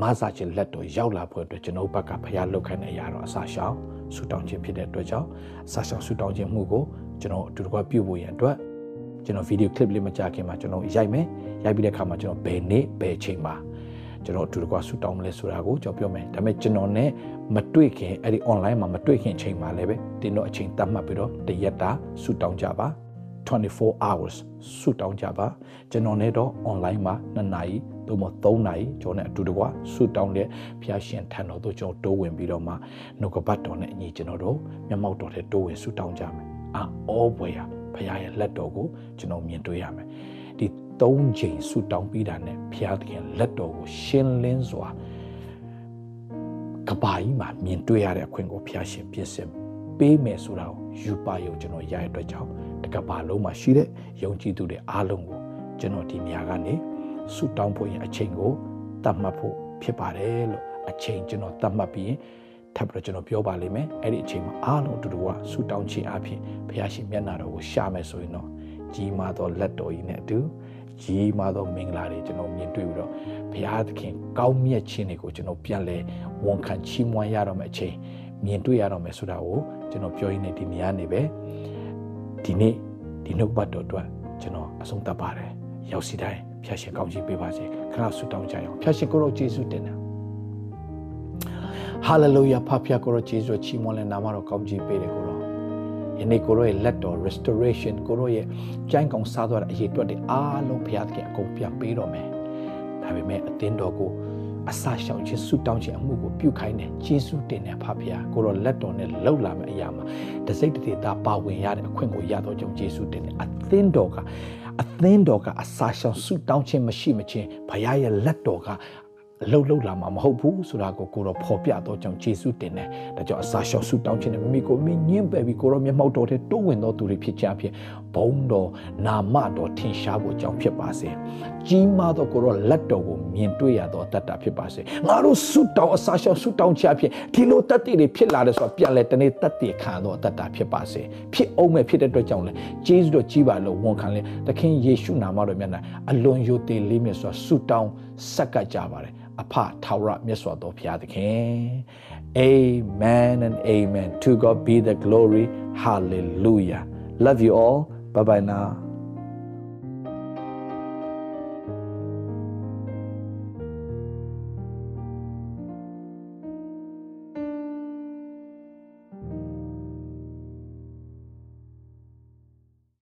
မဆာခြင်းလက်တော်ရောက်လာဖို့အတွက်ကျွန်တော်ဘက်ကဘုရားလောက်ခိုင်းတဲ့အရာတော့အစာရှောင်ဆူတောင်းခြင်းဖြစ်တဲ့အတွက်ကြောင့်အစာရှောင်ဆူတောင်းခြင်းမှုကိုကျွန်တော်အတူတကွပြုဖို့ရန်အတွက် ကျွန်တော်ဗီဒီယိုကလစ်လေးမကြခင်မှာကျွန်တော်ရိုက်မယ်ရိုက်ပြီးတဲ့အခါမှာကျွန်တော်ဘယ်နေ့ဘယ်ချိန်မှာကျွန်တော်အတူတကွဆူတောင်းမလဲဆိုတာကိုကျွန်တော်ပြောမယ်ဒါပေမဲ့ကျွန်တော် ਨੇ မတွေ့ခင်အဲ့ဒီ online မှာမတွေ့ခင်အချိန်မှာလည်းပဲတင်တော့အချိန်တတ်မှတ်ပြီးတော့တရက်တာဆူတောင်းကြပါ24 hours ဆူတောင်းကြပါကျွန်တော် ਨੇ တော့ online မှာ2နာရီသို့မဟုတ်3နာရီကျွန်တော် ਨੇ အတူတကွဆူတောင်းတဲ့ဖျားရှင်ထံတော်တို့ကျွန်တော်တိုးဝင်ပြီးတော့မှနှုတ်ကပတ်တော်နဲ့အညီကျွန်တော်တို့မျက်မှောက်တော်ထဲတိုးဝင်ဆူတောင်းကြမယ်အောဘွယ်ရ ဖခင်ရဲ့လက်တော်ကိုကျွန်တော်မြင်တွေ့ရမယ်ဒီ၃ချိန်ဆူတောင်းပြီးတာနဲ့ဖခင်လက်တော်ကိုရှင်းလင်းစွာကဘာကြီးမှာမြင်တွေ့ရတဲ့အခွင့်ကိုဖခင်ရှင်ပြင်ဆင်ပေးမယ်ဆိုတာကိုယူပါယုံကျွန်တော်ရတဲ့အတွက်ကြောင့်တကဘာလုံးမှာရှိတဲ့ယုံကြည်သူတွေအားလုံးကိုကျွန်တော်ဒီနေရာကနေဆူတောင်းဖို့ရင်အချိန်ကိုတတ်မှတ်ဖို့ဖြစ်ပါတယ်လို့အချိန်ကျွန်တော်တတ်မှတ်ပြီးရင် ထပ်ပြီးတော့ကျွန်တော်ပြောပါလိမ့်မယ်အဲ့ဒီအချိန်မှာအားလုံးအတူတူကဆူတောင်းခြင်းအဖြစ်ဘုရားရှင်မျက်နာတော်ကိုရှာမယ်ဆိုရင်တော့ကြီးမားသောလက်တော်ကြီးနဲ့အတူကြီးမားသောမင်္ဂလာတွေကျွန်တော်မြင်တွေ့ပြီးတော့ဘုရားသခင်ကောင်းမြတ်ခြင်းတွေကိုကျွန်တော်ပြန်လဲဝန်ခံချီးမွမ်းရတော့မယ့်အချိန်မြင်တွေ့ရတော့မယ်ဆိုတာကိုကျွန်တော်ပြောရင်းနဲ့ဒီနေရာနေပဲဒီနေ့ဒီနှုတ်ပတ်တော်အတွက်ကျွန်တော်အဆုံးသတ်ပါတယ်ရောက်စီတိုင်းဖျာရှင်ကောင်းချီးပေးပါစေခရဆုတောင်းကြရအောင်ဖျာရှင်ကိုရောယေရှုတင်တယ် ဟာလေလုယာဖဖျားကိုရောယေရှုချီးမွမ်းလဲနာမတော်ကောင်းချီးပေးတယ်ကိုရောယနေ့ကိုရောရဲ့လက်တော် restoration ကိုရောရဲ့ကြိုင်းကောင်စားသွားတဲ့အရေးအတွက်တွေအားလုံးဘုရားသခင်အကုန်ပြန်ပေးတော်မယ်ဒါပေမဲ့အသင်းတော်ကိုအစာရှောင်ခြင်းဆုတောင်းခြင်းအမှုကိုပြုခိုင်းတယ်ယေရှုတင်တယ်ဖဖျားကိုရောလက်တော်နဲ့လှုပ်လာမယ့်အရာမှာတစိတ်တည်းသားပါဝင်ရတဲ့အခွင့်ကိုရတော့ကြောင့်ယေရှုတင်တယ်အသင်းတော်ကအသင်းတော်ကအစာရှောင်ဆုတောင်းခြင်းမရှိမချင်းဘုရားရဲ့လက်တော်က အလုတ်လုတ်လာမှာမဟုတ်ဘူးဆိုတာကိုကိုတော့ဖော်ပြတော့ကြောင့်ယေရှုတင်တယ်ဒါကြောင့်အစာရှောက်ဆုတောင်းခြင်းနဲ့မိမိကိုမိညင်းပယ်ပြီးကိုတော့မျက်မှောက်တော်ထဲတိုးဝင်တော်သူတွေဖြစ်ကြဖြစ်ဘုံတော်နာမတော်ထင်ရှားဖို့ကြောင့်ဖြစ်ပါစေကြီးမားသောကိုတော့လက်တော်ကိုမြင်တွေ့ရသောတတ်တာဖြစ်ပါစေငါတို့ဆုတောင်းအစာရှောက်ဆုတောင်းချဖြစ်ဒီလိုတတ်တည်တွေဖြစ်လာတဲ့ဆိုတာပြန်လဲတနေ့တတ်တည်ခံသောတတ်တာဖြစ်ပါစေဖြစ်အောင်မဲ့ဖြစ်တဲ့အတွက်ကြောင့်လဲယေရှုတော်ကြီးပါလို့ဝန်ခံလဲသခင်ယေရှုနာမတော်မြတ်၌အလွန်ယိုသေးလေးမြတ်စွာဆုတောင်းဆက်ကပ်ကြပါတယ်အဖထာဝရမြတ်စွာသောဘုရားသခင် Amen and amen to God be the glory hallelujah love you all bye bye now